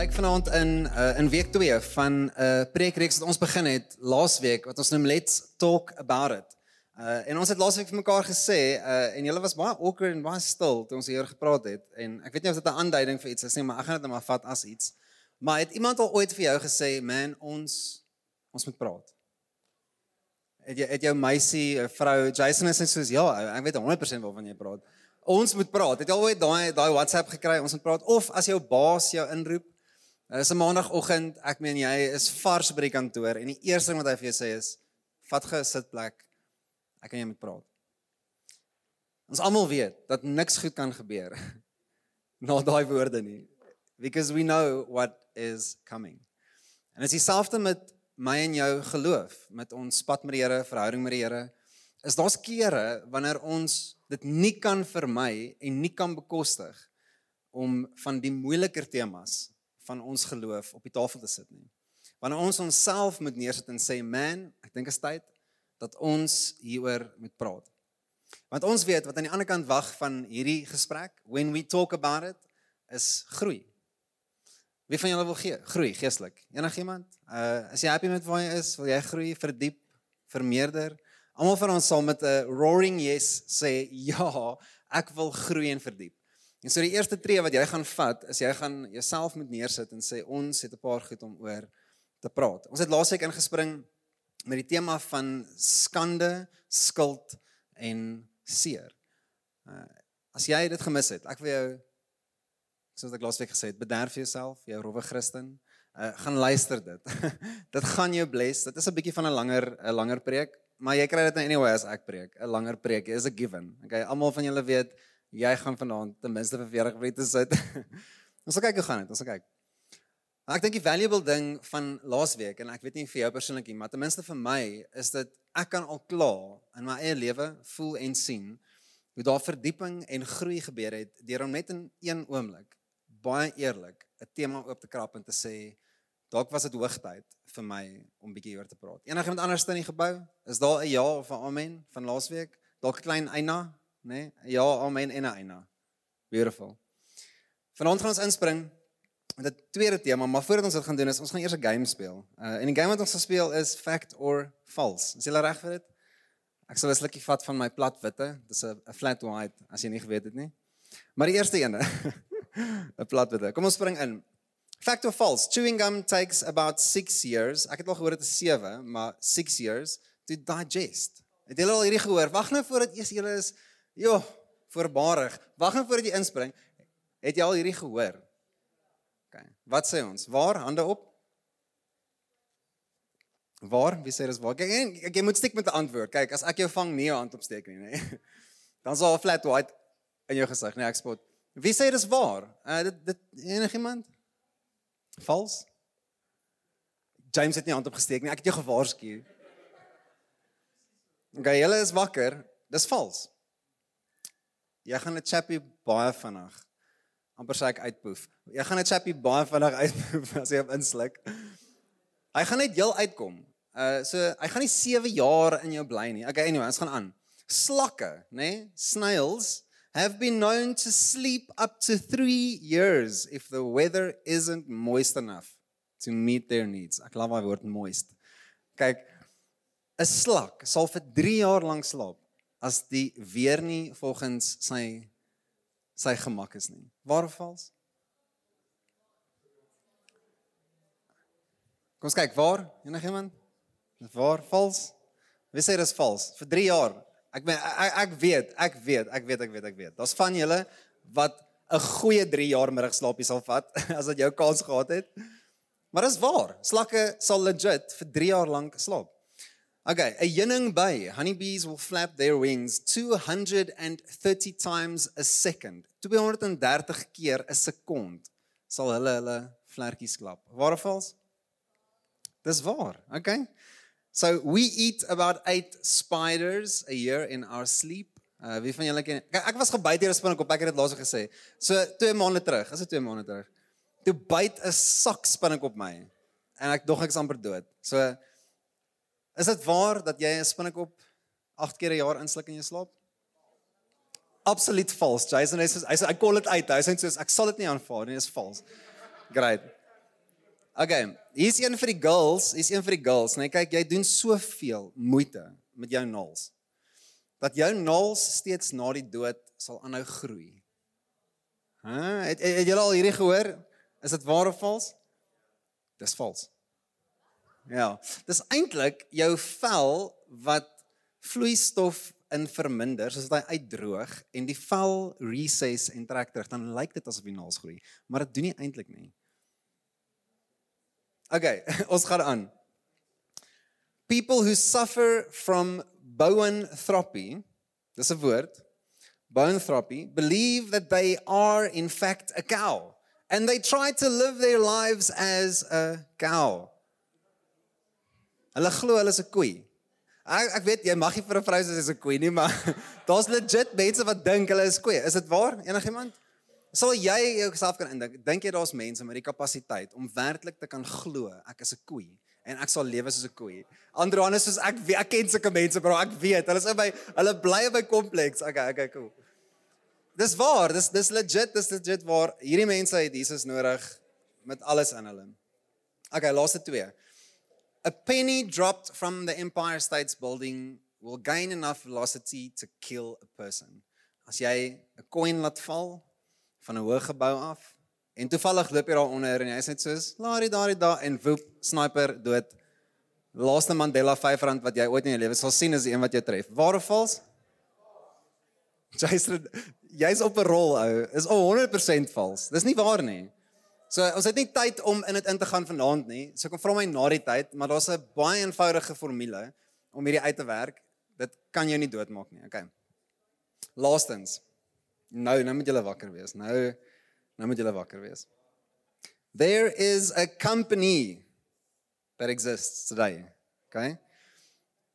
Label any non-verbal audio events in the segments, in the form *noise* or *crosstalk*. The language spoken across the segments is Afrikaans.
duik vanaand in uh, in week 2 van 'n uh, preekreeks wat ons begin het laasweek wat ons noem Let's Talk About It. Uh, en ons het laasweek vir mekaar gesê uh, en julle was baie awkward en baie stil toe ons hier gepraat het en ek weet nie of dit 'n aanduiding vir iets is nie, maar ek gaan dit net maar vat as iets. Maar het iemand al ooit vir jou gesê, "Man, ons ons moet praat." Het jy het jou meisie, vrou Jason is net soos, "Ja, ek weet 100% waarvan jy praat." Ons moet praat. Het jy al ooit daai daai WhatsApp gekry? Ons moet praat of as jou baas jou inroep. Dit is 'n maandagooggend. Ek meen jy is vars by die kantoor en die eerste ding wat hy vir jou sê is: "Vat ge 'n sitplek. Ek kan jou met praat." Ons almal weet dat niks goed kan gebeur *laughs* na daai woorde nie. Because we know what is coming. En as dieselfde met my en jou geloof, met ons pad met die Here, verhouding met die Here, is daar's kere wanneer ons dit nie kan vermy en nie kan bekostig om van die moeiliker temas van ons geloof op die tafel te sit nie. Wanneer ons onsself moet neersit en sê, "Man, ek dink dit is tyd dat ons hieroor moet praat." Want ons weet wat aan die ander kant wag van hierdie gesprek, when we talk about it, is groei. Wie van julle wil gee? Groei geestelik. Enigiemand? Uh as jy happy met waar jy is, wil jy groei, verdiep, vermeerder? Almal van ons sal met 'n roaring yes sê ja, ek wil groei en verdiep. En so die eerste tree wat jy gaan vat, is jy gaan jouself moet neersit en sê ons het 'n paar goed om oor te praat. Ons het laasweek ingespring met die tema van skande, skuld en seer. Uh, as jy dit gemis het, ek wil jou soos ek laasweek gesê het, bederf jouself, jy rowwe Christen, uh, gaan luister dit. *laughs* dit gaan jou bless. Dit is 'n bietjie van 'n langer 'n langer preek, maar jy kry dit nou anyway as ek preek, 'n langer preek is a given. Okay, almal van julle weet jy gaan vanaand ten minste vir 40 minute sit. *laughs* ons sal kyk hoe gaan dit. Ons sal kyk. Maar ek dink die valuable ding van laasweek en ek weet nie vir jou persoonlik nie, maar ten minste vir my is dit ek kan al klaar in my eie lewe voel en sien hoe daar verdieping en groei gebeur het deur om net in een oomblik baie eerlik 'n tema oop te krap en te sê dalk was dit hoogtyd vir my om bietjie oor te praat. Enigiemand anders in die gebou? Is daar 'n ja of 'n amen van laasweek? Dalk klein eina, né? Nee? Ja, amen en 'n eina. Beautiful. Vanaand gaan ons inspring met 'n tweede tema, maar voordat ons dit gaan doen is ons gaan eers 'n game speel. Uh en die game wat ons gaan speel is fact or false. Is jy reg vir dit? Ek sal 'n slukkie vat van my plat witte. Dis 'n flat white as jy nie geweet het nie. Maar die eerste *laughs* een. 'n plat witte. Kom ons spring in. Fact or false? Chewing gum takes about 6 years. Ek het al gehoor dit is 7, maar 6 years to digest. Het julle al hierdie gehoor? Wag nou voordat eers julle is Jo, voorbarig. Wag net voordat jy inspring. Het jy al hierdie gehoor? OK. Wat sê ons? Waar? Hande op. Waar? Wie sê dis waar? Kyk, ek, jy moet steek met 'n antwoord. Kyk, as ek jou vang, nie jou hand opsteek nie, nê. *laughs* Dan sal 'n flat white in jou gesig, nee, ek spot. Wie sê dis waar? Uh dit dit enigiemand? Vals? James het nie hand opgesteek nie. Ek het jou gewaarsku. OK, julle is wakker. Dis vals. Jy gaan 'n chappie baie vinnig amper sê ek uitpoef. Jy gaan 'n chappie baie vinnig uitpoef *laughs* as jy hom insluk. Hy gaan net heel uitkom. Uh so hy gaan nie 7 jaar in jou bly nie. Okay, anyway, ons gaan aan. Slakke, né? Nee? Snails have been known to sleep up to 3 years if the weather isn't moist enough to meet their needs. Ek glo daai woord moist. Kyk, 'n slak sal vir 3 jaar lank slaap as die weer nie volgens sy sy gemak is nie. Waar of vals? Kom ons kyk waar, enigiemand? Waar vals? Wie sê dis vals? Vir 3 jaar. Ek ben, ek, ek weet, ek weet, ek weet, ek weet, ek weet. Daar's van julle wat 'n goeie 3 jaar middagslaapie sal vat *laughs* as dit jou kans gehad het. Maar dis waar. Slakke sal legit vir 3 jaar lank slaap. Okay, a heuning by. Honeybees will flap their wings 230 times a second. 230 keer 'n sekond sal hulle hulle vlekkies klap. Waar of vals? Dis waar. Okay. So we eat about 8 spiders a year in our sleep. Uh wie van julle ken Ek was gebyt deur 'n spinnekop, ek het dit laas gesê. So 2 maande terug, is dit 2 maande terug. Toe byt 'n sak spinnekop my en ek dog ek's amper dood. So Is dit waar dat jy 'n spinnekop 8 keer 'n jaar insluk in jou slaap? Absoluut vals. Jason hy sê hy sê I call it out. Hy sê soos ek sal dit nie aanvaar nie, is vals. Great. Okay, hier's een vir die girls, hier's een vir die girls, nee, kyk, jy doen soveel moeite met jou naels. Dat jou naels steeds na die dood sal aanhou groei. Hæ, het, het, het jy al hierdie gehoor? Is dit waar of vals? Dis vals. Ja, dis eintlik jou vel wat vloeistof in verminder soos dit uitdroog en die vel recess en trek terug, dan lyk dit asof die naels groei, maar dit doen nie eintlik nie. Okay, *laughs* ons gaan aan. People who suffer from boanthropy, dis 'n woord. Boanthropy believe that they are in fact a cow and they try to live their lives as a cow. Hulle glo hulle is 'n koei. Ek ek weet jy mag nie vir 'n vrou sê sy is 'n koei nie, maar *laughs* daar's legit mense wat dink hulle is koei. Is dit waar? Enigiemand? Sal jy jouself kan indink? Dink jy daar's mense met die kapasiteit om werklik te kan glo ek is 'n koei en ek sal lewe soos 'n koei? Androanus soos ek weet, ek ken sulke mense, bro, ek weet. Hulle is in my hulle bly in my kompleks. Okay, okay, cool. Dis waar, dis dis legit, dis legit waar hierdie mense het Jesus nodig met alles in hulle. Okay, laaste twee. A penny dropped from the Empire State's building will gain enough velocity to kill a person. As jy 'n coin laat val van 'n hoë gebou af en toevallig loop jy daar onder en jy is net soos laat dit daar daar en woep sniper dood. Laaste Mandela R5 wat jy ooit in jou lewe sal sien is die een wat jou tref. Waar of vals? Jason, jy's op 'n rol ou. Is al 100% vals. Dis nie waar nie. So ons het nie tyd om in dit in te gaan vanaand nie. So kom vra my na die tyd, maar daar's 'n baie eenvoudige formule om hierdie uit te werk. Dit kan jou nie doodmaak nie. Okay. Laastens. Nou, nou moet julle wakker wees. Nou nou moet julle wakker wees. There is a company that exists today, okay?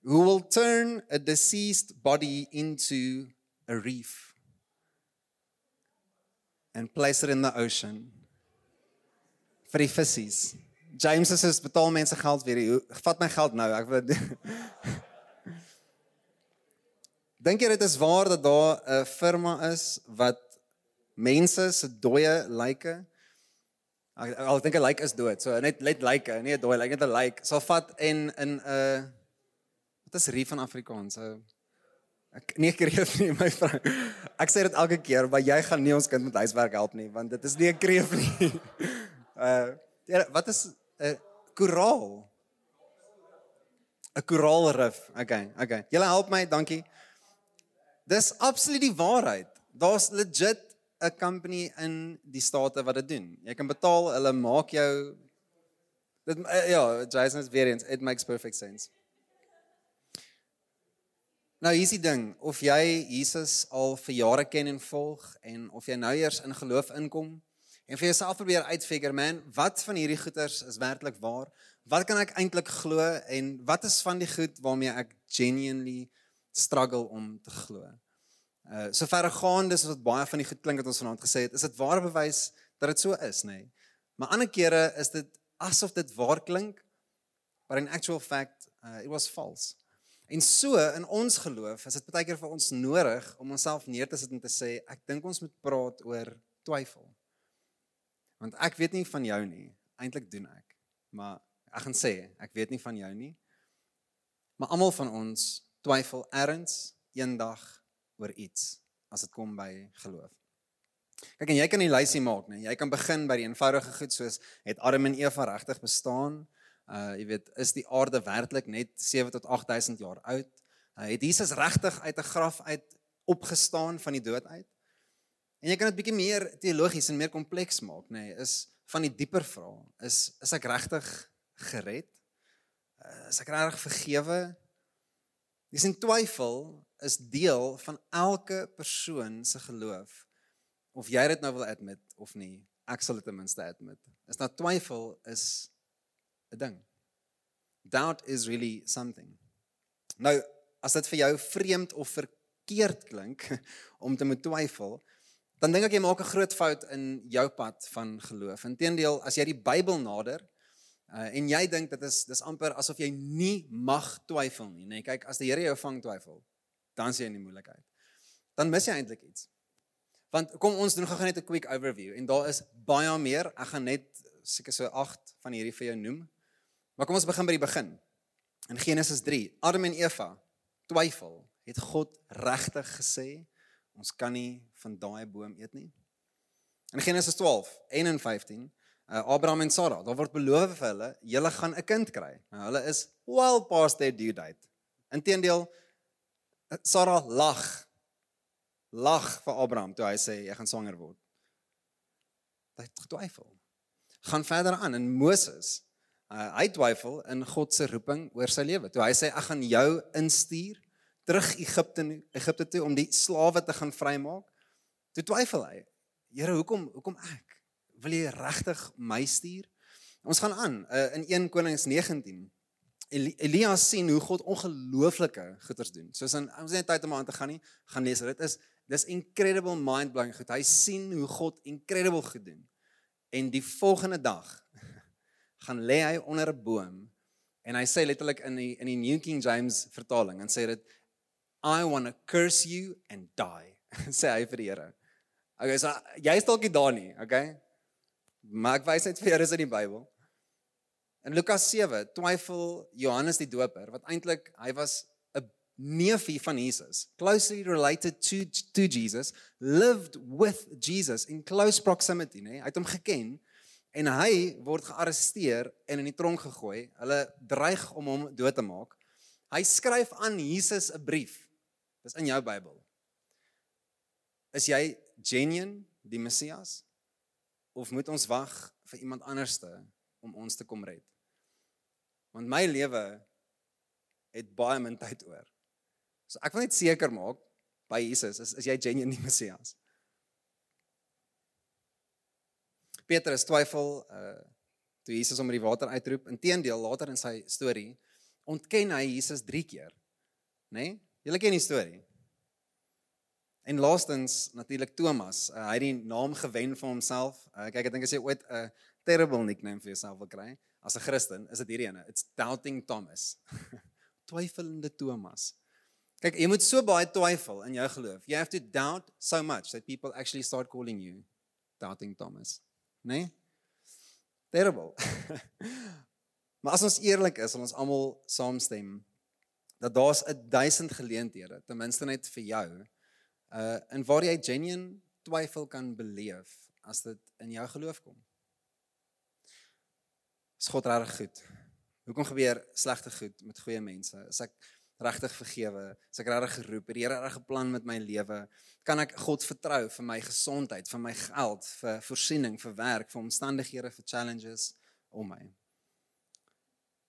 Who will turn a deceased body into a reef and place it in the ocean vir die visse. James sê as betaal mense geld weer. Vat my geld nou. Ek wil *laughs* Dink jy dit is waar dat daar 'n firma is wat mense se dooie lyke Ek al dink 'n lyk is dood. So net let lyke, nie 'n dooie lyk, net 'n lyk. Sal vat en in 'n uh, wat is reef van Afrikaans? So ek nie kreef nie, my vrou. Ek sê dit elke keer, maar jy gaan nie ons kind met huiswerk help nie, want dit is nie 'n kreef nie. *laughs* Uh wat is 'n uh, koraal? 'n Koraalrif. Okay, okay. Julle help my, dankie. Dis absoluut die waarheid. Daar's legit 'n company in die state wat dit doen. Jy kan betaal, hulle maak jou dit uh, ja, Jason is weer eens, it makes perfect sense. Nou hier is die ding, of jy Jesus al vir jare ken en volg en of jy nou eers in geloof inkom, en vir jouself probeer uitfigure man, wat van hierdie goeters is werklik waar? Wat kan ek eintlik glo en wat is van die goed waarmee ek genuinely struggle om te glo? Uh sover gaan dis wat baie van die goed klink wat ons vanaand gesê het, is dit ware bewys dat dit so is, nê? Nee? Maar ander kere is dit asof dit waar klink, but in actual fact uh it was false. En so in ons geloof is dit baie keer vir ons nodig om onsself neer te sit en te sê ek dink ons moet praat oor twyfel. Want ek weet nie van jou nie. Eintlik doen ek. Maar ek gaan sê, ek weet nie van jou nie. Maar almal van ons twyfel erns eendag oor iets as dit kom by geloof. Kyk en jy kan die lysie maak, nee. Jy kan begin by die eenvoudige goed soos het Adam en Eva regtig bestaan? Uh jy weet, is die aarde werklik net 7 tot 8000 jaar oud? Uh, het Jesus regtig uit 'n graf uit opgestaan van die dood uit? En jy kan dit bietjie meer teologies en meer kompleks maak, nê, nee, is van die dieper vrae. Is is ek regtig gered? Uh, is ek regtig vergewe? Dis 'n twyfel is deel van elke persoon se geloof. Of jy dit nou wil admit of nie, ek sal dit ten minste admit. Is dat twyfel is 'n ding. Doubt is really something. Nou, as dit vir jou vreemd of verkeerd klink *laughs* om te moet twyfel, dan dink ek jy maak 'n groot fout in jou pad van geloof. Inteendeel, as jy die Bybel nader uh, en jy dink dit is dis amper asof jy nie mag twyfel nie, nê? Nee, kyk, as die Here jou vang twyfel, dan sien jy in die moeilikheid. Dan mis jy eintlik iets. Want kom ons doen gou net 'n quick overview en daar is baie meer. Ek gaan net seker so 8 van hierdie vir jou noem. Maar kom ons begin by die begin. In Genesis 3, Adam en Eva twyfel. Het God regtig gesê ons kan nie van daai boom eet nie? In Genesis 12 en in 15, uh, Abraham en Sara, daar word beloof vir hulle, julle gaan 'n kind kry. Nou hulle is well past their due date. Inteendeel Sara lag lag vir Abraham toe hy sê jy gaan swanger word. Hy het getwyfel. Gaan verder aan in Moses. Uh, hy twyfel in God se roeping oor sy lewe. Toe hy sê ek gaan jou instuur terug Egipte Egipte toe om die slawe te gaan vrymaak. Toe twyfel hy. Here, hoekom hoekom ek? Wil jy regtig my stuur? Ons gaan aan uh, in 1 Konings 19. Elia sien hoe God ongelooflike goeders doen. Soos in ons het tyd om aan te gaan nie, gaan lees. Dit is dis incredible mind blowing goed. Hy sien hoe God incredible goed doen. En die volgende dag *laughs* gaan lê hy onder 'n boom en hy sê letterlik in die in die New King James vertaling en sê dit I want to curse you and die. *laughs* sê hy vir die Here. Okay, so jy is dalk nie daar nie, okay? Maar ek wys net vir julle is in die Bybel. In Lukas 7 twyfel Johannes die Doper wat eintlik hy was 'n neefie van Jesus, closely related to to Jesus, lived with Jesus in close proximity, nê? Hy het hom geken en hy word gearresteer en in die tronk gegooi. Hulle dreig om hom dood te maak. Hy skryf aan Jesus 'n brief. Dis in jou Bybel. Is jy genuine die Messias of moet ons wag vir iemand anderste om ons te kom red? Want my lewe het baie min tyd oor. So ek wil net seker maak by Jesus is is jy genuine die Messias? Petrus twyfel uh toe Jesus hom uit die water uitroep. Inteendeel, later in sy storie ontken hy Jesus 3 keer. Né? Nee? Julle ken die storie. En laastens natuurlik Thomas. Uh, hy het die naam gewen vir homself. Uh, kyk, ek dink as jy ooit 'n uh, terrible nickname vir jouself wil kry as 'n Christen, is dit hierdie ene. It's doubting Thomas. *laughs* Twyfelende Thomas. Kyk, jy moet so baie twyfel in jou geloof. You have to doubt so much that people actually start calling you doubting Thomas. Né? Nee? Terrible. *laughs* maar as ons eerlik is, sal ons almal saamstem dat daar's 'n duisend geleenthede, ten minste net vir jou uh in waar jy genuine twyfel kan beleef as dit in jou geloof kom. Is God reg goed? Hoekom gebeur slegte goed met goeie mense? Is ek regtig vergewe? Is ek regtig geroep? Het die Here reg 'n plan met my lewe? Kan ek God vertrou vir my gesondheid, vir my geld, vir voorsiening, vir werk, vir omstandighede, vir challenges om my?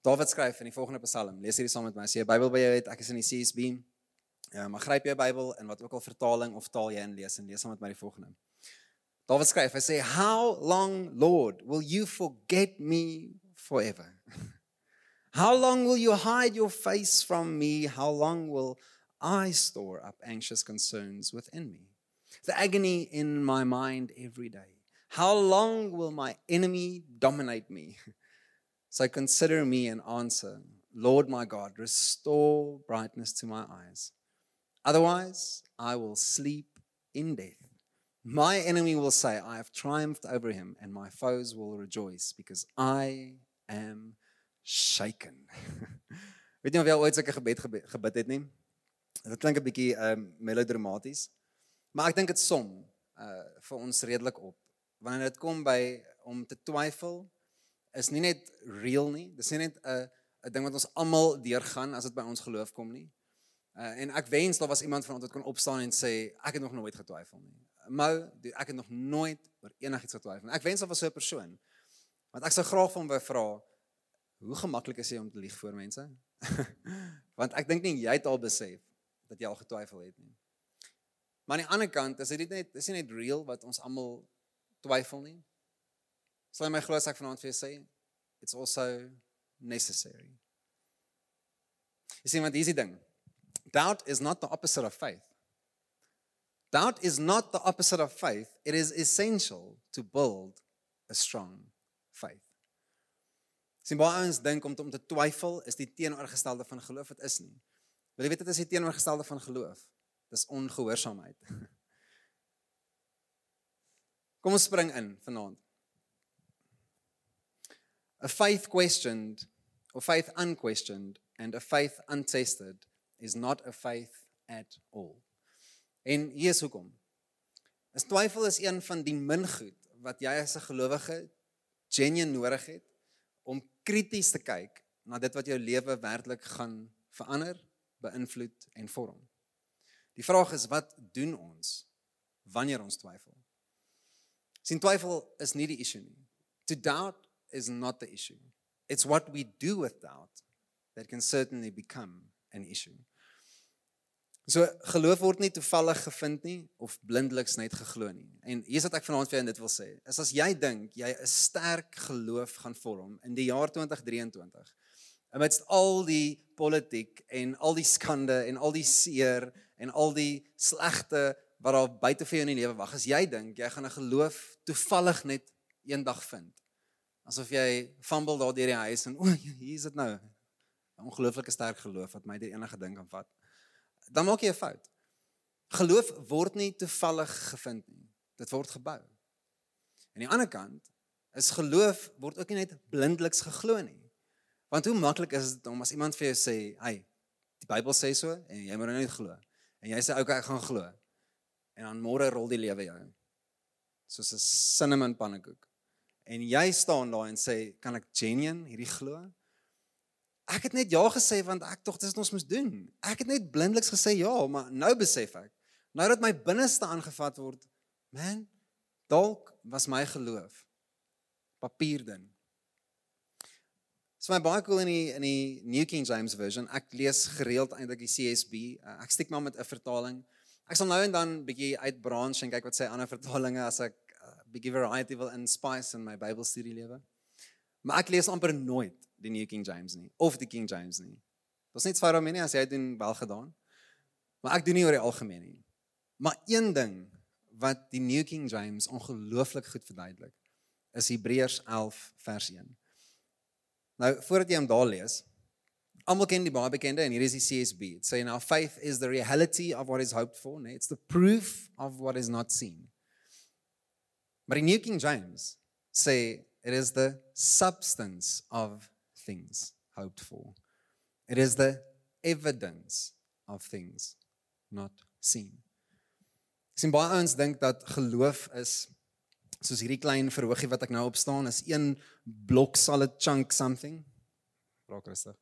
Dawid skryf in die volgende Psalm. Lees hierdie saam met my. As jy 'n Bybel by jou het, ek is in die CSB. Ja, maar gryp jou Bybel en wat ook al vertaling of taal jy inlees en lees saam met my die volgende. Dawid skryf, hy sê, "How long, Lord, will you forget me forever? *laughs* How long will you hide your face from me? How long will I store up anxious concerns within me? The agony in my mind every day. How long will my enemy dominate me? *laughs* So consider me and answer, Lord my God, restore brightness to my eyes Otherwise, I will sleep in death. My enemy will say, I have triumphed over him, and my foes will rejoice because I am shaken. *laughs* Weet jy of jy ooit sulke gebed gebid het nie? Dit klink 'n bietjie um melodramaties. Maar ek dink dit som uh vir ons redelik op. Wanneer dit kom by om te twyfel, is nie net real nie. Dis nie net 'n 'n ding wat ons almal deurgaan as dit by ons geloof kom nie. Uh, en ek wens daar was iemand van ons wat kon opstaan en sê ek het nog nooit getwyfel nie. Mou, ek het nog nooit oor enigiets getwyfel nie. Ek wens daar was so 'n persoon. Want ek sou graag van hom vra hoe gemaklik is dit om te lieg voor mense? *laughs* Want ek dink nie jy het al besef dat jy al getwyfel het nie. Maar aan die ander kant, is dit net is dit net real wat ons almal twyfel nie? Sal my glo as ek vanaand vir jou sê it's also necessary. Jy sien wat hierdie ding Doubt is not the opposite of faith. Doubt is not the opposite of faith. It is essential to build a strong faith. Sien baie ons dink om te, om te twyfel is die teenoorgestelde van geloof, dit is nie. Wil jy weet dit is die teenoorgestelde van geloof? Dis ongehoorsaamheid. *laughs* Kom ons spring in vanaand. A faith questioned or faith unquestioned and a faith untested is not a faith at all. En hier is hoekom. Is twyfel is een van die min goed wat jy as 'n gelowige genuen nodig het om krities te kyk na dit wat jou lewe werklik gaan verander, beïnvloed en vorm. Die vraag is wat doen ons wanneer ons twyfel? Sien twyfel is nie die issue nie. To doubt is not the issue. It's what we do with doubt that can certainly become an issue. So geloof word nie toevallig gevind nie of blindeliks net geglo nie. En hier's wat ek vanaand vir jou dit wil sê. Is as jy dink jy 'n sterk geloof gaan vorm in die jaar 2023. Amidst al die politiek en al die skande en al die seer en al die slegte wat daar buite vir jou in die lewe wag. As jy dink jy gaan 'n geloof toevallig net eendag vind. Asof jy fumble daar deur die huis en o, hier is dit nou. 'n Ongelooflike sterk geloof wat my deur enige ding kan vat dan maak jy 'n fout. Geloof word nie toevallig gevind nie. Dit word gebou. Aan die ander kant is geloof word ook nie net blindeliks geglo nie. Want hoe maklik is dit om as iemand vir jou sê, "Hey, die Bybel sê so en jy moet net glo." En jy sê, "Oké, okay, ek gaan glo." En dan môre rol die lewe jou soos 'n cinnamon pannekoek. En jy staan daar en sê, "Kan ek genuine hierdie glo?" Ek het net ja gesê want ek tog dis wat ons moet doen. Ek het net blindeliks gesê ja, maar nou besef ek, nou dat my binneste aangevat word, man, dalk was my geloof papier ding. So my baie cool in die in die New King James version. Ek lees gereeld eintlik die CSB. Uh, ek steek maar met 'n vertaling. Ek sal nou en dan bietjie uitbranch en kyk wat sê ander vertalings as ek uh, bietjie variety wil in spice in my Bybelstudie lewe. Maar ek lees amper nooit die New King James nie of die King James nie. Dit's net vir hom nie as jy doen wel gedaan. Maar ek doen nie oor die algemeen nie. Maar een ding wat die New King James ongelooflik goed verduidelik is Hebreërs 11 vers 1. Nou voordat jy hom daar lees, almal ken die baie bekende en hier is die CSB. It say now faith is the reality of what is hoped for, nee, it's the proof of what is not seen. Maar die New King James sê it is the substance of things hoped for. It is the evidence of things not seen. Sien baie ouens dink dat geloof is soos hierdie klein verhoogie wat ek nou op staan is een blok solid chunk something. Raak rustig.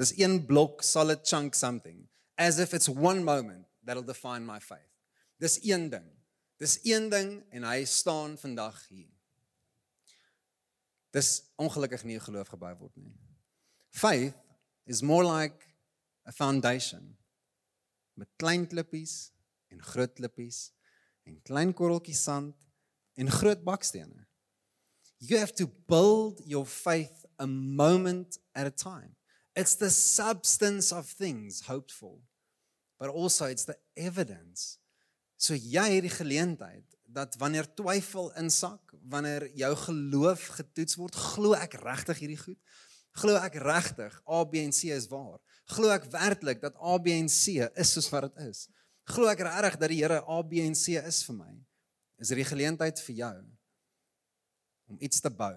Dis een blok solid chunk something as if it's one moment that'll define my faith. Dis een ding. Dis een ding en hy staan vandag hier. Dis ongelukkig nie 'n geloof gebou word nie. Faith is more like a foundation met klein klippies en groot klippies en klein korreltjies sand en groot bakstene. You have to build your faith a moment at a time. It's the substance of things hoped for, but also it's the evidence. So jy het die geleentheid dat wanneer twyfel insak, wanneer jou geloof getoets word, glo ek regtig hierdie goed? Glo ek regtig A B en C is waar? Glo ek werklik dat A B en C is soos wat dit is? Glo ek regtig dat die Here A B en C is vir my? Is dit die geleentheid vir jou om iets te bou?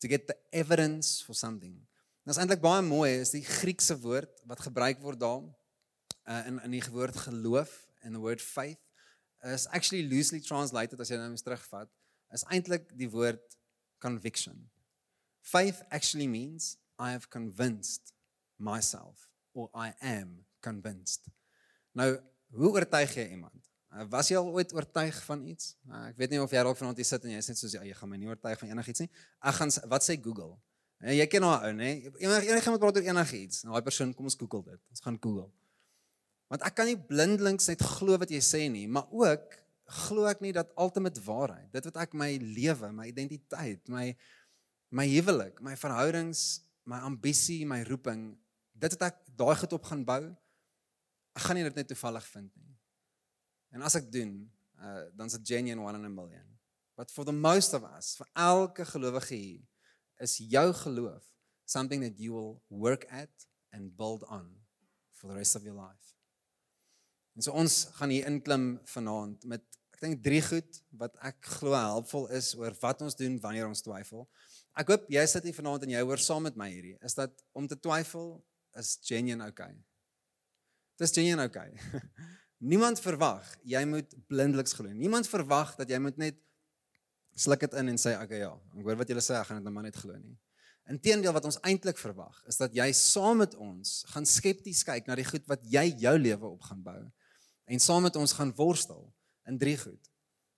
To get the evidence for something. Dit is eintlik baie mooi, is die Griekse woord wat gebruik word daar uh, in in die woord geloof en the word faith is actually loosely translated as jy nou eens terugvat, is eintlik die woord conviction. Faith actually means I have convinced myself or I am convinced. Nou, hoe oortuig jy iemand? Uh, was jy al ooit oortuig van iets? Uh, ek weet nie of jy dalk vanaand hier sit en jy sê soos jy gaan my nie oortuig van enigiets nie. Ek gaan wat sê Google? Uh, jy ken haar ou, nê? Enige enige iemand praat oor enigiets. Nou daai persoon, kom ons Google dit. Ons gaan Google. Want ek kan nie blindelings net glo wat jy sê nie, maar ook glo ek nie dat ultimate waarheid, dit wat ek my lewe, my identiteit, my my huwelik, my verhoudings, my ambisie, my roeping, dit wat ek daai goed op gaan bou, ek gaan nie dit net toevallig vind nie. En as ek doen, uh, dan is it genuine one in a million. But for the most of us, vir elke gelowige hier, is jou geloof something that you will work at and build on for the rest of your life. En so ons gaan hier inklim vanaand met ek dink drie goed wat ek glo helpvol is oor wat ons doen wanneer ons twyfel. Ek hoop jy sit hier vanaand en jy hoor saam met my hierdie. Is dat om te twyfel is genuine okay. Dis genuine okay. *laughs* Niemand verwag jy moet blindeliks glo. Niemand verwag dat jy moet net sluk dit in en sê okay ja, ek hoor wat julle sê, ek gaan dit nou maar net glo nie. Inteendeel wat ons eintlik verwag is dat jy saam met ons gaan skepties kyk na die goed wat jy jou lewe op gaan bou en saam met ons gaan worstel in drie goed.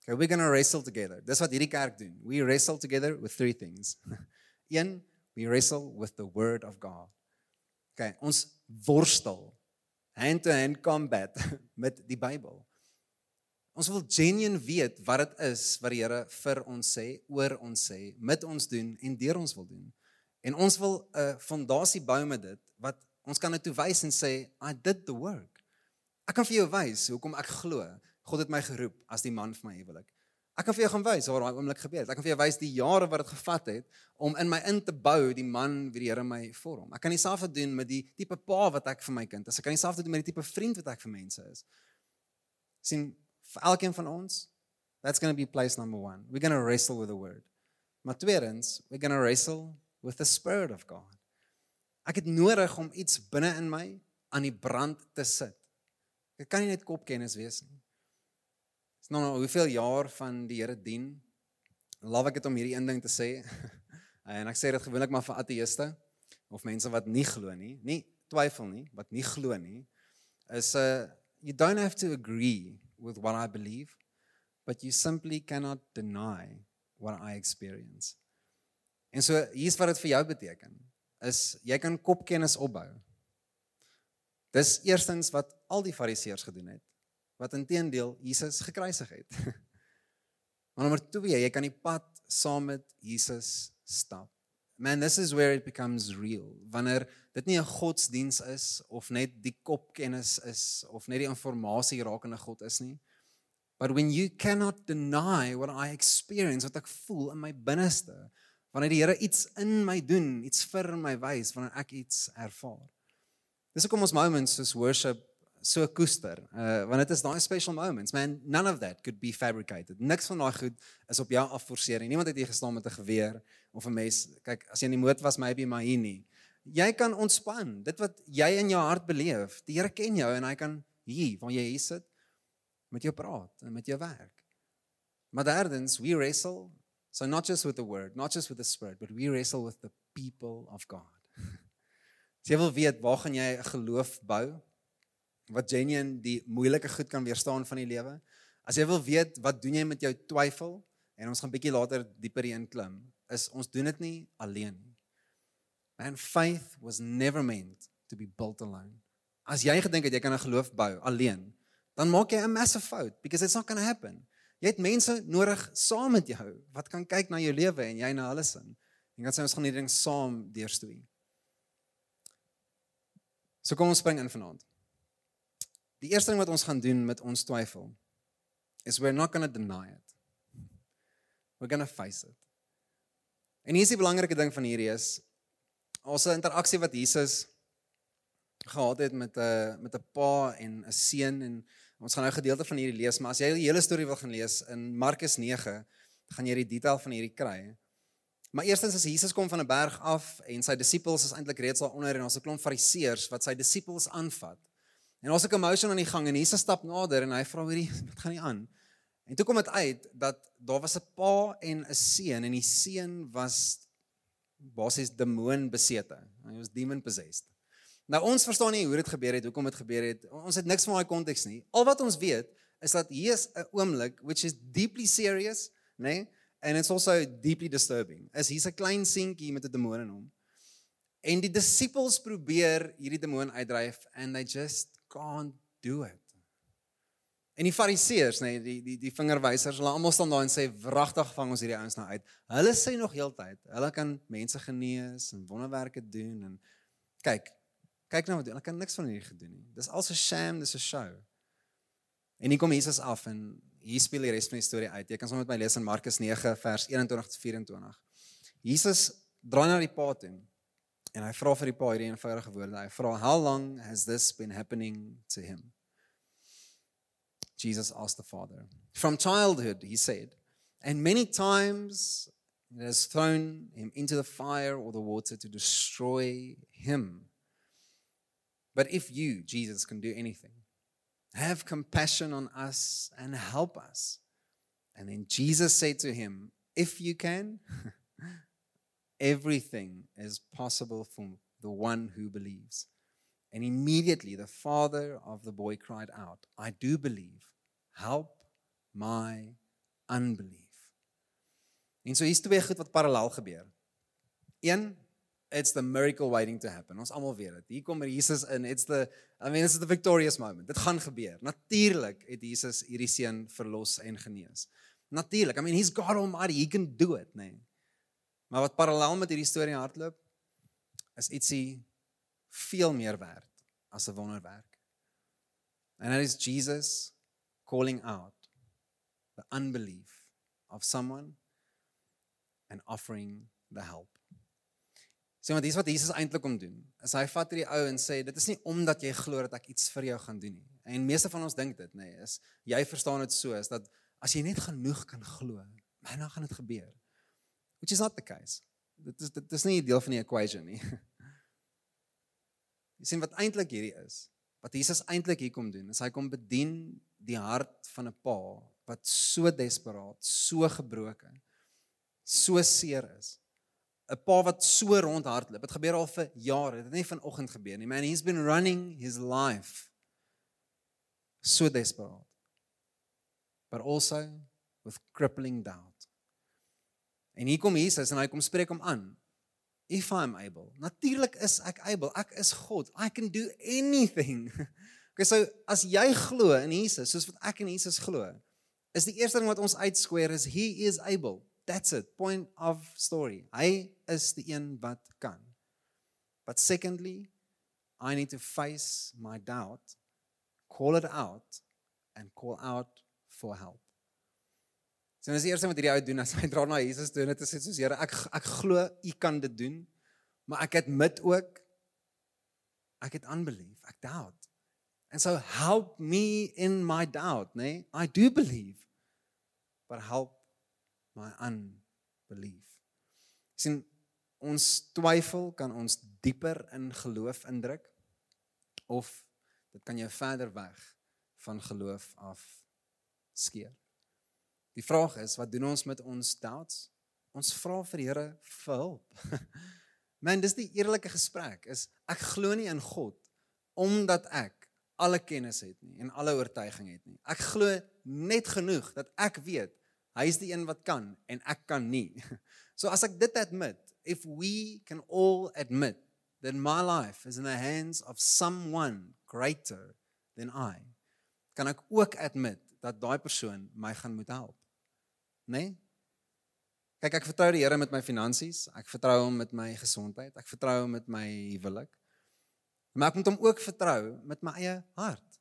Okay, we're going to wrestle together. Dis wat hierdie kerk doen. We wrestle together with three things. *laughs* Een, we wrestle with the word of God. Okay, ons worstel hand to hand combat *laughs* met die Bybel. Ons wil genuen weet wat dit is wat die Here vir ons sê, oor ons sê, met ons doen en deur ons wil doen. En ons wil 'n fondasie bou met dit wat ons kan net wys en sê I did the work. Ek kan vir jou wys hoekom ek glo God het my geroep as die man vir my huwelik. Ek kan vir jou gaan wys waar daai oomblik gebeur het. Ek kan vir jou wys die jare wat dit gevat het om in my in te bou die man wie die Here my vorm. Ek kan dieselfde doen met die tipe pa wat ek vir my kind is. Ek kan dieselfde doen met die tipe vriend wat ek vir mense is. sien vir elkeen van ons that's going to be place number 1. We're going to wrestle with the word. Maar tweedens, we're going to wrestle with the spirit of God. Ek het nodig om iets binne in my aan die brand te sit. Dit kan nie net kopkennis wees nie. Dis nou hoeveel jaar van die Here dien. Love ek dit om hierdie een ding te sê. *laughs* en ek sê dit gewoonlik maar vir ateëste of mense wat nie glo nie, nie twyfel nie, wat nie glo nie, is 'n uh, you don't have to agree with what I believe, but you simply cannot deny what I experience. En so hier's wat dit vir jou beteken is jy kan kopkennis opbou. Dis eerstens wat al die fariseërs gedoen het wat intedeel Jesus gekruisig het. *laughs* maar nommer 2, jy kan die pad saam met Jesus stap. Man, this is where it becomes real. Wanneer dit nie 'n godsdiens is of net die kopkennis is of net die inligting rakende God is nie. But when you cannot deny what I experience, wat ek voel in my binneste, wanneer die Here iets in my doen, iets vir my wys, wanneer ek iets ervaar. Dis hoekom ons moments soos worship so koester. Uh want dit is daai special moments. Man, none of that could be fabricated. Niks van daai goed is op jou afforceer. Niemand het hier gestaan met 'n geweer of 'n mes. Kyk, as jy in die moed was, maybe maar hier nie. Jy kan ontspan. Dit wat jy in jou hart beleef, die Here ken jou en hy kan hier, waar jy hier sit, met jou praat en met jou werk. Maar derdens, we wrestle So not just with the word, not just with the spirit, but we wrestle with the people of God. Jy wil weet waar gaan jy 'n geloof bou wat genuen die moeilike goed kan weerstaan van die lewe? As jy wil weet wat doen jy met jou twyfel en ons gaan bietjie later dieper in klim, is ons doen dit nie alleen nie. Man faith was never meant to be built alone. As jy gedink het jy kan 'n geloof bou alleen, dan maak jy 'n massive fout because it's not going to happen. Jy het mense nodig saam met jou wat kan kyk na jou lewe en jy na hulle sin. En dan sê ons gaan hierdie ding saam deurstoei. So kom ons spring in vanaand. Die eerste ding wat ons gaan doen met ons twyfel is we're not going to deny it. We're going to face it. En hier is die belangrike ding van hierdie is ons interaksie wat Jesus gehad het met 'n met 'n pa en 'n seun en Ons gaan nou 'n gedeelte van hierdie lees, maar as jy die hele storie wil gaan lees in Markus 9, gaan jy die detail van hierdie kry. Maar eerstens as Jesus kom van 'n berg af en sy disippels is eintlik reeds daar onder en ons 'n klomp fariseërs wat sy disippels aanvat. En het 'n emotion aan die gang en Jesus stap nader en hy vra hierdie *laughs* wat gaan nie aan. En toe kom dit uit dat daar was 'n pa en 'n seun en die seun was basies demoon besete. Hy was demon possessed. Nou ons verstaan nie hoe dit gebeur het, hoekom dit gebeur het. Ons het niks van daai konteks nie. Al wat ons weet is dat hier is 'n oomblik which is deeply serious, né? Nee? And it's also deeply disturbing. As hier's 'n klein seentjie met 'n demoon in hom. En die disippels probeer hierdie demoon uitdryf and they just can't do it. En die fariseërs, nê, nee, die die die vingerwysers, hulle almal staan daar en sê wragtig vang ons hierdie ouens nou uit. Hulle sê nog heeltyd, hulle kan mense genees en wonderwerke doen en kyk, Kyk nou wat hulle kan niks van hierdie gedoen nie. Dis al 'n sham, dis 'n show. En hier kom Jesus af en hier speel die res van die storie uit. Jy kan sommer met my lees in Markus 9 vers 21 tot 24. Jesus draai na die pa toe en hy vra vir die pa hierdie eenvoudige woorde. Hy vra, "How long has this been happening to him?" Jesus asked the father. From childhood, he said, and many times It has thrown him into the fire or the water to destroy him. But if you, Jesus, can do anything, have compassion on us and help us. And then Jesus said to him, If you can, *laughs* everything is possible for the one who believes. And immediately the father of the boy cried out, I do believe. Help my unbelief. En so hier's twee goed wat parallel gebeur. Een, it's the miracle waiting to happen. Ons almal weet dit. Hier kom Jesus in. It's the I mean it's the victorious moment. Dit gaan gebeur. Natuurlik het Jesus hierdie seun verlos en genees. Natuurlik. I mean he's God Almighty. He can do it, nee. Maar wat parallel met hierdie storie hardloop is ietsie veel meer werd as 'n wonderwerk. And that is Jesus calling out the unbelief of someone and offering the help. Sien maar dis wat Jesus eintlik kom doen. Is hy vat hierdie ou en sê dit is nie omdat jy glo dat ek iets vir jou gaan doen nie. En meeste van ons dink dit, nê, nee, is jy verstaan dit so is dat as jy net genoeg kan glo, dan gaan dit gebeur. Which is not the case. Dit is dit is nie deel van die equation nie. *laughs* Jy sien wat eintlik hierdie is. Wat Jesus eintlik hier kom doen, is hy kom bedien die hart van 'n pa wat so desperaat, so gebroken, so seer is. 'n Pa wat so rondhardloop. Dit gebeur al vir jare. Dit het nie vanoggend gebeur nie. Man, he's been running his life so desperaat. But also with crippling doubt. En hier kom Jesus en hy kom spreek hom aan if I'm able. Natuurlik is ek able. Ek is God. I can do anything. *laughs* Okay, so as jy glo in Jesus, soos wat ek in Jesus glo, is die eerste ding wat ons uitsquare is he is able. That's it. Point of story. Hy is die een wat kan. But secondly, I need to face my doubt, call it out and call out for help. So dis die eerste wat hierdie ou doen as hy dra na Jesus toe en dit sê soos Here, ek ek glo u kan dit doen, maar ek het mit ook ek het unbelief, ek doubt. And so help me in my doubt, nee? I do believe. But help my unbelief. sien ons twyfel kan ons dieper in geloof indruk of dit kan jou verder weg van geloof af skeer. Die vraag is, wat doen ons met ons doubts? Ons vra vir die Here vir hulp. *laughs* Man, dis die eerlike gesprek is ek glo nie in God omdat ek alle kennis het nie en alle oortuiging het nie. Ek glo net genoeg dat ek weet hy is die een wat kan en ek kan nie. *laughs* So as ek dit admit, if we can all admit that my life is in the hands of someone greater than I, kan ek ook admit dat daai persoon my gaan moet help nê? Nee? Kyk, ek vertrou die Here met my finansies, ek vertrou hom met my gesondheid, ek vertrou hom met my huwelik. Maar ek moet hom ook vertrou met my eie hart.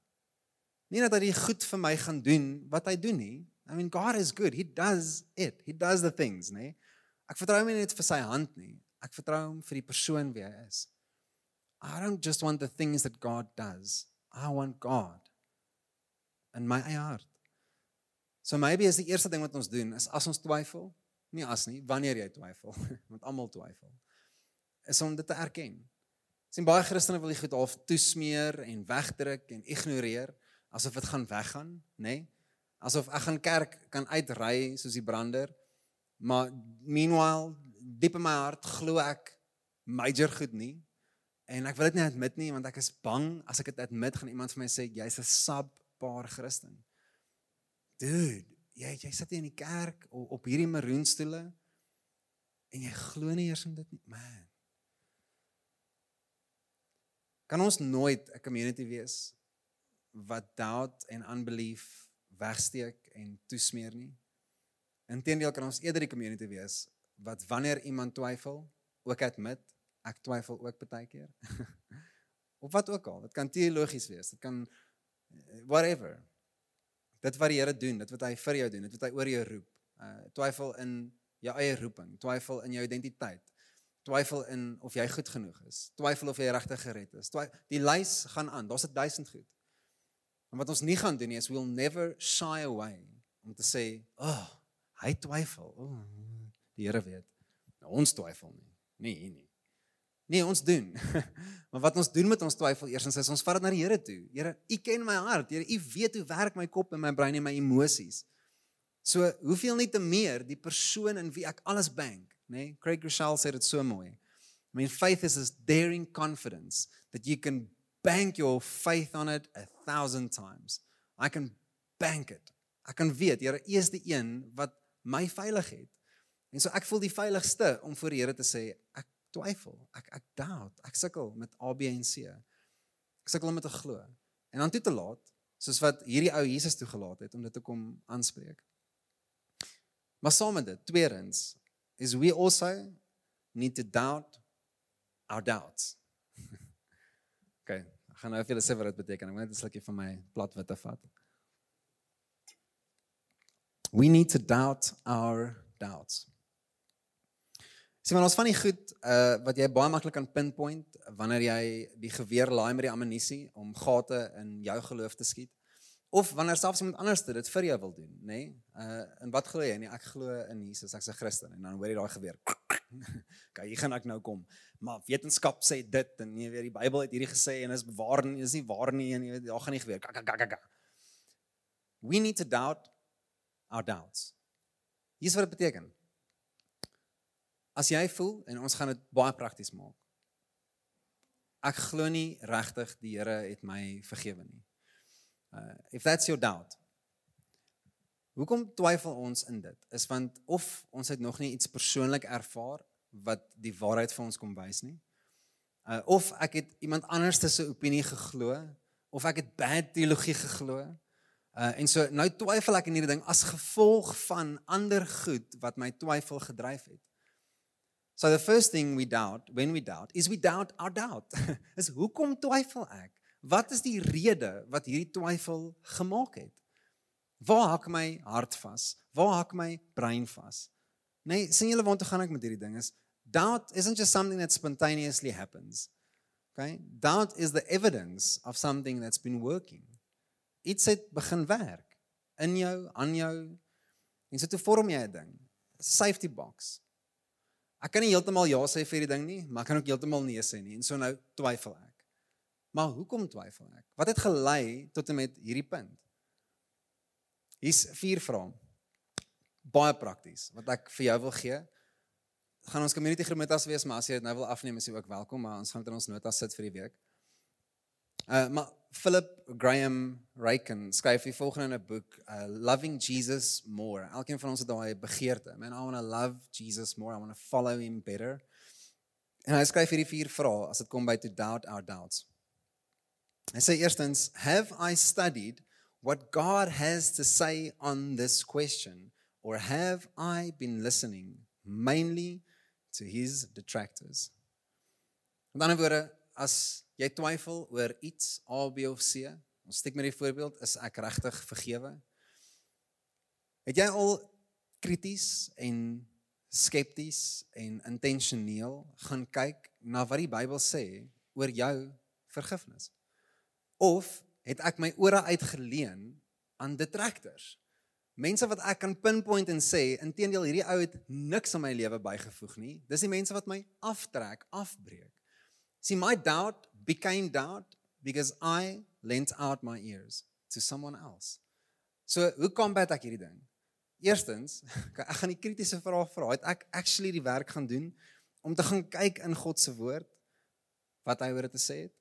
Nie dat hy goed vir my gaan doen wat hy doen nie. I mean God is good. He does it. He does the things, nê? Nee? Ek vertrou hom nie net vir sy hand nie. Ek vertrou hom vir die persoon wie hy is. I don't just want the things that God does. I want God in my eie hart. So maybe is die eerste ding wat ons doen is as ons twyfel, nie as nie, wanneer jy twyfel, *laughs* want almal twyfel. Is om dit te erken. Sien baie Christene wil dit goed half toesmeer en wegdruk en ignoreer asof dit gaan weggaan, nê? Nee? Asof ek gaan kerk kan uitry soos die brander. Maar meanwhile, diep in my hart glo ek major goed nie. En ek wil dit nie admit nie want ek is bang as ek dit admit gaan iemand vir my sê jy's 'n subpar Christen dude, jy jy sit hier in die kerk op, op hierdie maroonstoele en jy glo nie eers in dit nie, man. Kan ons nooit 'n community wees wat doubt en unbelief wegsteek en toesmeer nie? Inteendeel kan ons eerder die community wees wat wanneer iemand twyfel, ook admit, ek twyfel ook baie keer. *laughs* of wat ook al, dit kan teologies wees, dit kan whatever. Dit wat die Here doen, dit wat hy vir jou doen, dit wat hy oor jou roep. Uh twyfel in jou eie roeping, twyfel in jou identiteit. Twyfel in of jy goed genoeg is. Twyfel of jy regtig gered is. Twy die lys gaan aan. Daar's 'n duisend goed. En wat ons nie gaan doen nie is we'll never shy away om te sê, "Ag, oh, hy twyfel. Oh, die Here weet. Nou, ons twyfel nie. Nee, nee. Nee, ons doen. *laughs* maar wat ons doen met ons twyfel eersins is ons vat dit na die Here toe. Here, U ken my hart. Here, U weet hoe werk my kop en my brein en my emosies. So, hoeveel nie te meer die persoon in wie ek alles bank, nê? Nee? Craig Rochelle sê dit so mooi. I mean, faith is this daring confidence that you can bank your faith on it a thousand times. I can bank it. Ek kan weet, Here, U is die een wat my veilig het. En so ek voel die veiligste om voor die Here te sê, ek twyfel, ek ek doubt, ek sukkel met A B en C. Ek sukkel om dit te glo. En dan toe te laat, soos wat hierdie ou Jesus toegelaat het om dit te kom aanspreek. Maar saam met dit, tweedens, is we also need to doubt our doubts. Okay, ek gaan nou vir julle sê wat dit beteken. Ek moet net 'n slukkie van my platwitte vat. We need to doubt our doubts. Maar ons van die goed uh wat jy baie maklik kan pinpoint wanneer jy die geweer laai met die ammunisie om gate in jou geloof te skiet of wanneer selfs iemand anders dit vir jou wil doen, nê? Nee? Uh en wat glo jy? Nee, ek glo in Jesus, ek's 'n Christen en dan hoor jy daai geweer. *laughs* Kyk, hier gaan ek nou kom. Maar wetenskap sê dit en jy weet die Bybel het hierdie gesê en is bewaar en is nie waar nie en jy weet daar gaan nie geweer. We need to doubt our doubts. Hier's wat dit beteken. As jy voel en ons gaan dit baie prakties maak. Ek glo nie regtig die Here het my vergewe nie. Uh if that's your doubt. Hoekom twyfel ons in dit? Is want of ons het nog nie iets persoonlik ervaar wat die waarheid vir ons kom wys nie. Uh of ek het iemand anders se opinie geglo of ek het bad teologie geglo. Uh en so nou twyfel ek in hierdie ding as gevolg van ander goed wat my twyfel gedryf het. So the first thing we doubt when we doubt is we doubt our doubt. *laughs* is hoekom twyfel ek? Wat is die rede wat hierdie twyfel gemaak het? Waar hak my hart vas? Waar hak my brein vas? Nee, sien julle waar toe gaan ek met hierdie ding is doubt isn't just something that spontaneously happens. Okay? Doubt is the evidence of something that's been working iets het begin werk in jou, aan jou. En so toe vorm jy 'n ding. Safety box. Ek kan nie heeltemal ja sê vir hierdie ding nie, maar ek kan ook heeltemal nee sê nie. En so nou twyfel ek. Maar hoekom twyfel ek? Wat het gelei tot en met hierdie punt? Hier's vier vrae. Baie prakties wat ek vir jou wil gee. Gaan ons community as wees, maar as jy dit nou wil afneem, is jy ook welkom, maar ons gaan dit in ons notas sit vir die week. Uh maar Philip Graham Ryken skryf die volgende in 'n boek, uh, Loving Jesus More. Elkeen van ons het daai begeerte. Man, I want to love Jesus more. I want to follow him better. En hy skryf hierdie vier vrae as dit kom by to doubt our doubts. Hy sê eerstens, have I studied what God has to say on this question or have I been listening mainly to his detractors? Met ander woorde, as jy twyfel oor iets A B of C, ons steek met die voorbeeld, is ek regtig vergewe? Het jy al krities en skepties en intentioneel gaan kyk na wat die Bybel sê oor jou vergifnis? Of het ek my ore uitgeleen aan detractors? Mense wat ek kan pinpoint en sê, inteendeel hierdie ou het niks aan my lewe bygevoeg nie. Dis die mense wat my aftrek, afbreek. See my doubt became doubt because I lent out my ears to someone else. So, hoe combat ek hierdie ding? Eerstens, *laughs* ek gaan die kritiese vraag vra. Het ek actually die werk gaan doen om te gaan kyk in God se woord wat hy oor dit te sê het?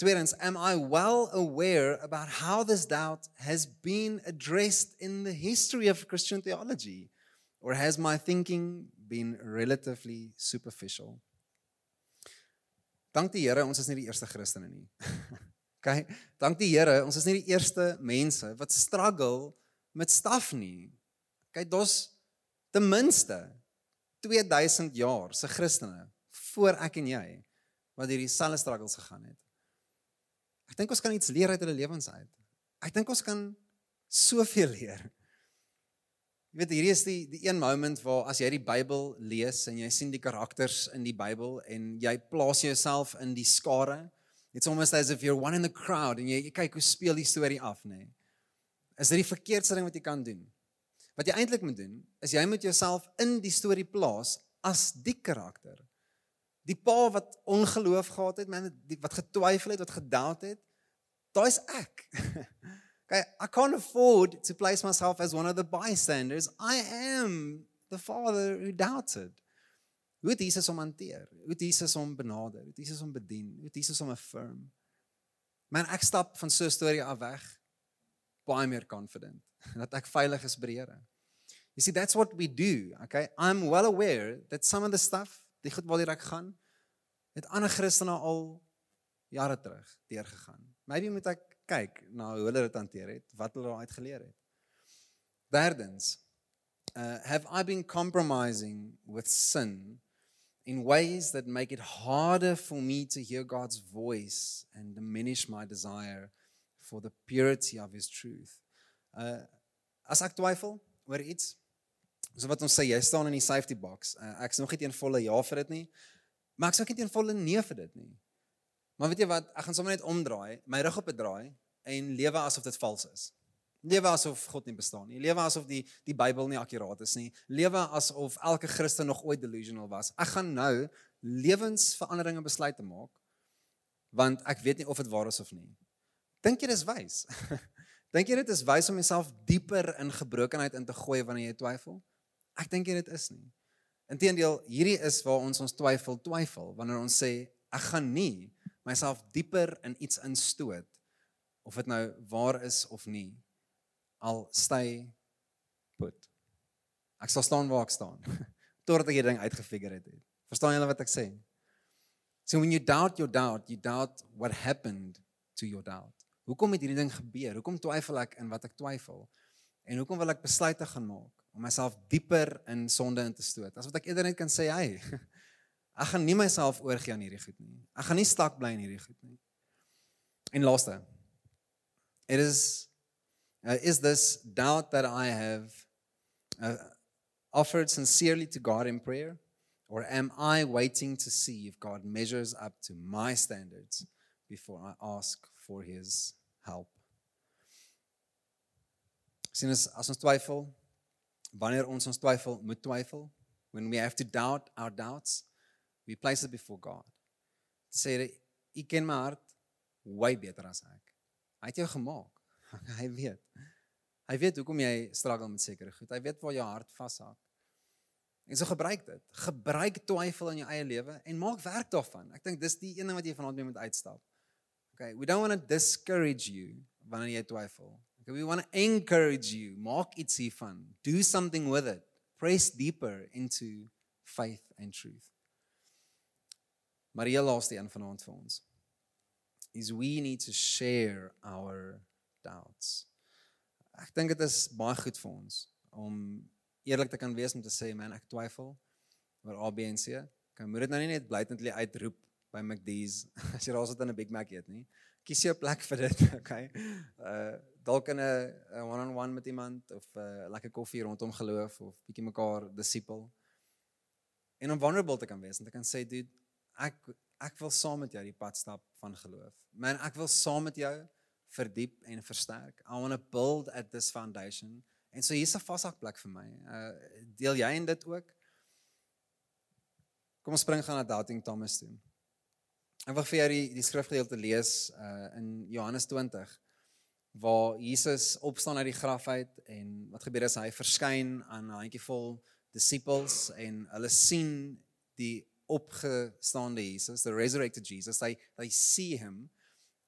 Tweedens, am I well aware about how this doubt has been addressed in the history of Christian theology or has my thinking been relatively superficial? Dank die Here, ons is nie die eerste Christene nie. *laughs* OK? Dank die Here, ons is nie die eerste mense wat struggle met staf nie. OK, dis ten minste 2000 jaar se Christene voor ek en jy wat hierdie selfe struggles gegaan het. Ek dink ons kan iets leer uit hulle lewens uit. Ek dink ons kan soveel leer. Jy weet hierdie is die die een moment waar as jy die Bybel lees en jy sien die karakters in die Bybel en jy plaas jouself in die skare. It's almost as if you're one in the crowd en jy, jy kyk hoe speel die storie af, nê. Nee. Is dit die verkeerdste ding wat jy kan doen? Wat jy eintlik moet doen, is jy moet jouself in die storie plaas as die karakter. Die pa wat ongeloof gehad het, man, die, wat getwyfel het, wat gedoubt het, daai's ek. *laughs* okay, I can't afford to place myself as one of the bystanders. I am the father who doubted. Hoe het Jesus hom hanteer? Hoe het Jesus hom benader? Hoe het Jesus hom bedien? Hoe het Jesus hom affirm? Man, ek stap van so 'n storie af weg baie meer confident *laughs* dat ek veilig is by die Here. You see that's what we do, okay? I'm well aware that some of the stuff, die goed waar ek gaan, het ander Christene al jare terug deurgegaan. Maybe moet ek kyk na hoe hulle dit hanteer het, wat hulle daaruit geleer het. Derdens, uh have I been compromising with sin in ways that make it harder for me to hear God's voice and diminish my desire for the purity of his truth. Uh as ek twyfel oor iets, so wat ons sê jy staan in die safety box. Uh, ek is nog nie teen volle ja vir dit nie, maar ek sou nie teen volle nee vir dit nie. Maar weet jy wat, ek gaan sommer net omdraai, my rug op 'n draai en lewe asof dit vals is. Lewe asof God nie bestaan nie. Lewe asof die die Bybel nie akkuraat is nie. Lewe asof elke Christen nog ooit delusional was. Ek gaan nou lewensveranderinge besluite maak want ek weet nie of dit waar is of nie. Dink jy dis wys? *laughs* dink jy dit is wys om jouself dieper in gebrokenheid in te gooi wanneer jy twyfel? Ek dink dit is nie. Inteendeel, hierdie is waar ons ons twyfel twyfel wanneer ons sê ek gaan nie myself dieper in iets instoot of dit nou waar is of nie al stay put. Ek sal staan waar ek staan *laughs* totdat ek hierdie ding uitgefigure het. Verstaan julle wat ek sê? So when you doubt your doubt, you doubt what happened to your doubt. Hoekom het hierdie ding gebeur? Hoekom twyfel ek in wat ek twyfel? En hoekom wil ek besluite gaan maak om myself dieper in sonde in te stoot? As wat ek eerder net kan sê, hey, *laughs* ek gaan nie myself oorgee aan hierdie goed nie. Ek gaan nie stak bly in hierdie goed nie. En laaste. It is uh, is this doubt that I have uh, offered sincerely to God in prayer or am I waiting to see if God measures up to my standards before I ask for his help? Sien as as ons twyfel, wanneer ons ons twyfel, moet twyfel, when we have to doubt our doubts, we place it before God. Sê hy ken my hart way beter as ek. Hy het jou gemaak. *laughs* hy weet. Hy weet hoekom jy struggle met sekere goed. Hy weet waar jou hart vashak. En so gebruik dit. Gebruik twyfel in jou eie lewe en maak werk daarvan. Ek dink dis die een ding wat jy vanaand mee moet uitstap. Okay, we don't want to discourage you wanneer jy twyfel. Okay, we want to encourage you. Maak iets hiervan. Do something with it. Press deeper into faith and truth. Maria laaste een vanaand vir ons. Is we need to share our doubts. Ek dink dit is baie goed vir ons om eerlik te kan wees om te sê man ek twyfel oor ABC. Kan moet dit nou nie net blatantly uitroep by McD's *laughs* as jy raas dit in 'n Big Mac eet nie. Kies jou plek vir dit, *laughs* okay? Uh dalk in 'n one-on-one met iemand of 'n uh, lekker koffie rondom geloof of bietjie mekaar disipel. En om vulnerable te kan wees en te kan sê dude, ek ek wil saam met jou die pad stap van geloof. Man, ek wil saam met jou verdiep en versterk. I want to build at this foundation. En so hier's 'n vashakplek vir my. Uh deel jy in dit ook? Kom ons spring gaan na Doubting Thomas toe. Ek wil vir jou die die skrifgedeelte lees uh in Johannes 20 waar Jesus opstaan uit die graf uit en wat gebeur is hy verskyn aan 'n handjievol disippels en hulle sien die opgestaande Jesus, the resurrected Jesus. They they see him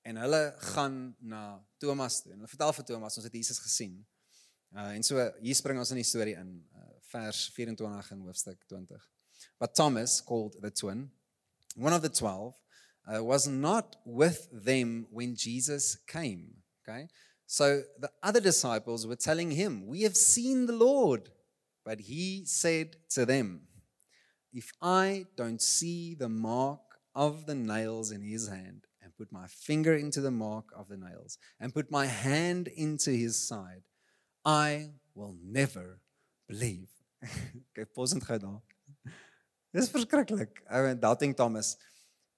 en hulle gaan na Thomas toe. En hulle vertel vir Thomas ons het Jesus gesien. Uh en so hier spring ons in die storie in uh, vers 24 in hoofstuk 20. But Thomas called the twin, one of the 12, uh, was not with them when Jesus came, okay? So the other disciples were telling him, "We have seen the Lord." But he said to them, "If I don't see the mark of the nails in his hand and put my finger into the mark of the nails and put my hand into his side, I will never believe. *laughs* Kyk, posend gou daar. Dis verskriklik. Ou en doubting Thomas.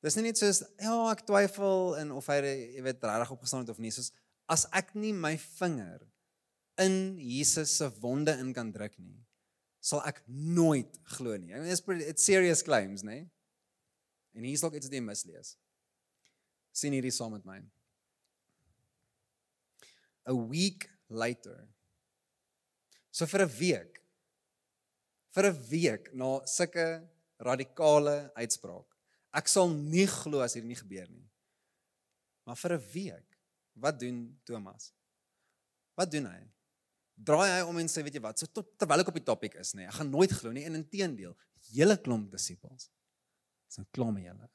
Dis nie net soos ja, ek twyfel en of hy jy weet regtig opgestaan het of nie, soos as ek nie my vinger in Jesus se wonde in kan druk nie, sal ek nooit glo nie. I mean, it's pretty it's serious claims, né? Nee? En hier's dalk iets wat jy mislees. sien hierdie saam met my. A week later. So vir 'n week. Vir 'n week na sulke radikale uitspraak. Ek sal nie glo as hierdie nie gebeur nie. Maar vir 'n week, wat doen Thomas? Wat doen hy? Draai hy om en sê, weet jy wat, so tot, terwyl ek op die topik is, nê, nee, ek gaan nooit glo nie en inteendeel, hele klomp disippels. So klom julle.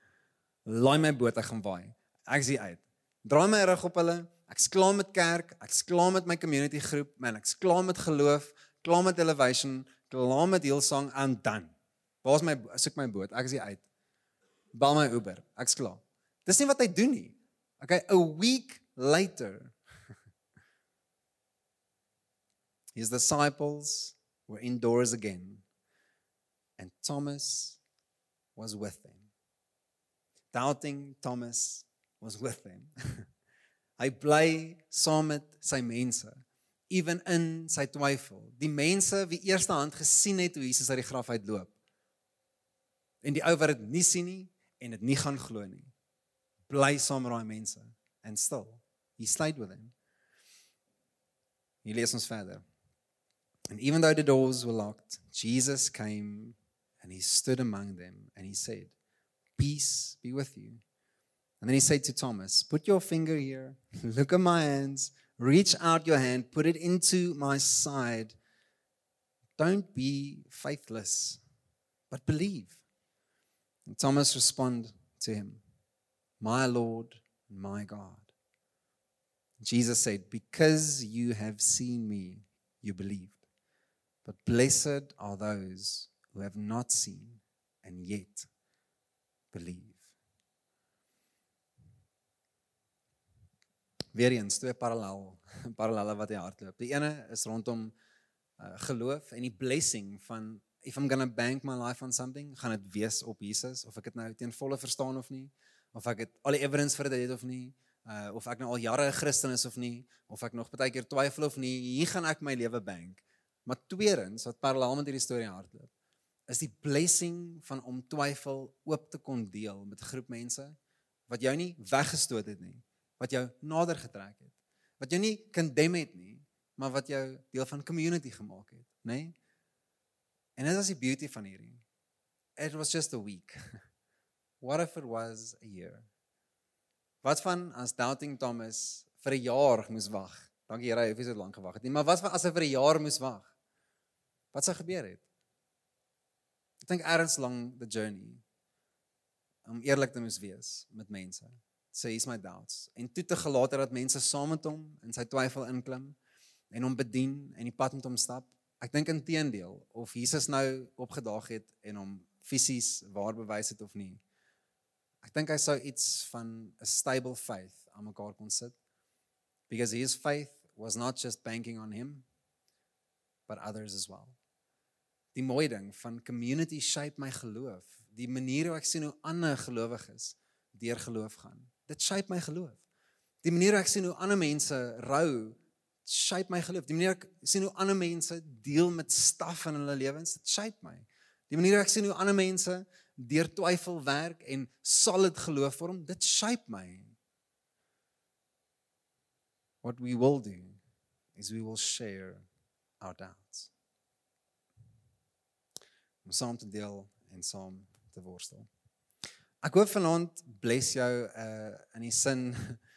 *laughs* Laai my boot, ek gaan waai. Ek sien uit. Draai my rug op hulle. Ek's klaar met kerk, ek's klaar met my community groep, man, ek's klaar met geloof, klaar met elevation, klaar met Hillsong en dan. Waar's my soek my boot? Ek is uit. Bel my Uber. Ek's klaar. Dis nie wat hy doen nie. Okay, a week later. *laughs* His disciples were indoors again and Thomas was with them. Doubting Thomas was with them. *laughs* Hy bly saam met sy mense, ewen in sy twyfel. Die mense wie eerste hand gesien het hoe Jesus uit die graf uitloop. En die ou wat dit nie sien nie en dit nie gaan glo nie. Bly saam met daai mense and still he stayed with them. Hier lees ons verder. And even though the doors were locked, Jesus came and he stood among them and he said, Peace be with you. And then he said to Thomas, Put your finger here, *laughs* look at my hands, reach out your hand, put it into my side. Don't be faithless, but believe. And Thomas responded to him, My Lord and my God. Jesus said, Because you have seen me, you believed. But blessed are those who have not seen and yet believe. weer eens twee parallel *laughs* parallelle wat hy hardloop. Die ene is rondom uh, geloof en die blessing van if I'm going to bank my life on something, gaan dit wees op Jesus of ek dit nou teen volle verstaan of nie, of ek het al die evidence vir dit het of nie, uh, of ek nou al jare 'n Christen is of nie, of ek nog baie keer twyfel of nie, hier gaan ek my lewe bank. Maar tweedens wat parallel met hierdie storie hardloop, is die blessing van om twyfel oop te kon deel met 'n groep mense wat jou nie weggestoot het nie wat jou nader getrek het. Wat jou nie condemn het nie, maar wat jou deel van community gemaak het, nê? Nee? En dit is die beauty van hierdie. It was just a week. *laughs* What if it was a year? Wat van as doubting Thomas vir 'n jaar moes wag? Dankie Here, hy het so lank gewag het nie, maar wat van as hy vir 'n jaar moes wag? Wat sou gebeur het? Ek dink erns lank the journey om eerlik te moet wees met mense sê hier's my doubts en toe te gelaat dat mense saam met hom in sy twyfel inklim en hom bedien en die pad met hom stap. Ek dink inteendeel of Jesus nou opgedaag het en hom fisies waar bewys het of nie. Ek dink hy sou iets van 'n stable faith aan mekaar kon sit. Because his faith was not just banking on him but others as well. Die mooi ding van community shape my geloof, die manier hoe ek sien hoe ander gelowiges deur geloof gaan dit shape my geloof. Die manier hoe ek sien hoe ander mense rou, shape my geloof. Die manier ek sien hoe ander mense deel met staf in hulle lewens, dit shape my. Die manier hoe ek sien hoe ander mense deur twyfel werk en solid geloof vorm, dit shape my. What we will do is we will share our doubts. Om saam te deel en saam te worstel. Ek hoop vanaand bless jou uh in die sin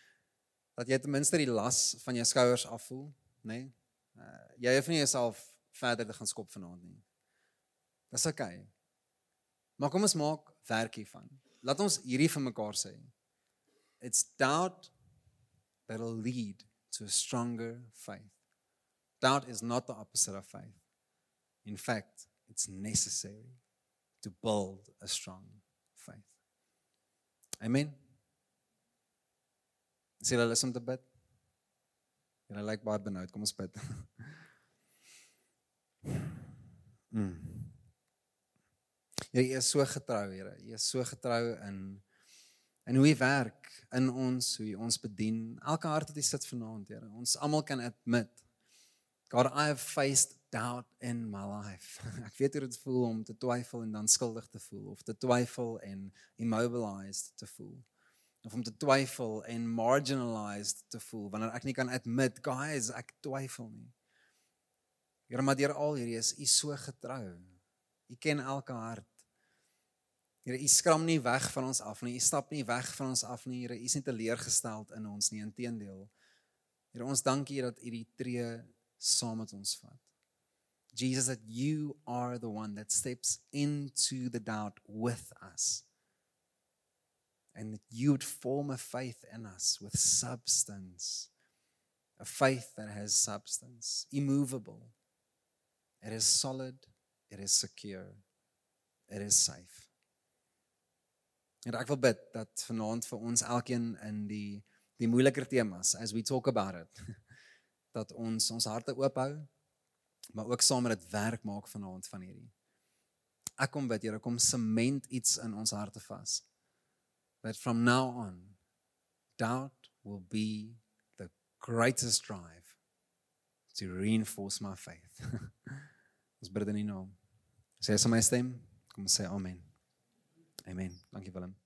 *laughs* dat jy ten minste die las van jou skouers afvoel, nê? Nee? Uh jy hoef nie jouself verder te gaan skop vanaand nie. Dis oukei. Okay. Maar kom ons maak werk hiervan. Laat ons hierdie vir mekaar sê. It's doubt that'll lead to a stronger faith. Doubt is not the opposite of faith. In fact, it's necessary to build a strong faith. Amen. Sien hulle is om te bid. Hulle lyk baie benoud. Kom ons bid. *laughs* mm. Jy is so getrou, Here. Jy is so getrou in in hoe jy werk in ons, hoe jy ons bedien. Elke hart wat jy sit vanaand, Here. Ons almal kan admit God, I have faced doubt in my life. *laughs* Ek weet hoe dit voel om te twyfel en dan skuldig te voel of te twyfel en immobilized te voel. Of om te twyfel en marginalized te voel wanneer ek nie kan admit, guys, ek twyfel nie. Here, maar deur al hierdie is u so getrou. U ken elke hart. Here, u skram nie weg van ons af nie. U stap nie weg van ons af nie. Here, u is nie teleurgesteld in ons nie. Inteendeel. Here, ons dankie dat u die tree saam met ons vat. Jesus that you are the one that steps into the doubt with us. And that you would form a faith in us with substance. A faith that has substance, immovable. It is solid, it is secure, it is safe. En ek wil bid dat vanaand vir ons elkeen in die die moeiliker temas as we talk about it *laughs* dat ons ons harte oop hou maar ook saam met dit werk maak vanaand van hierdie. Ek kom bid Here kom sement iets in ons harte vas. That from now on doubt will be the greatest drive to reinforce my faith. *laughs* ons bid in U naam. Sê sommer stem, kom sê amen. Amen. Dankie Willem.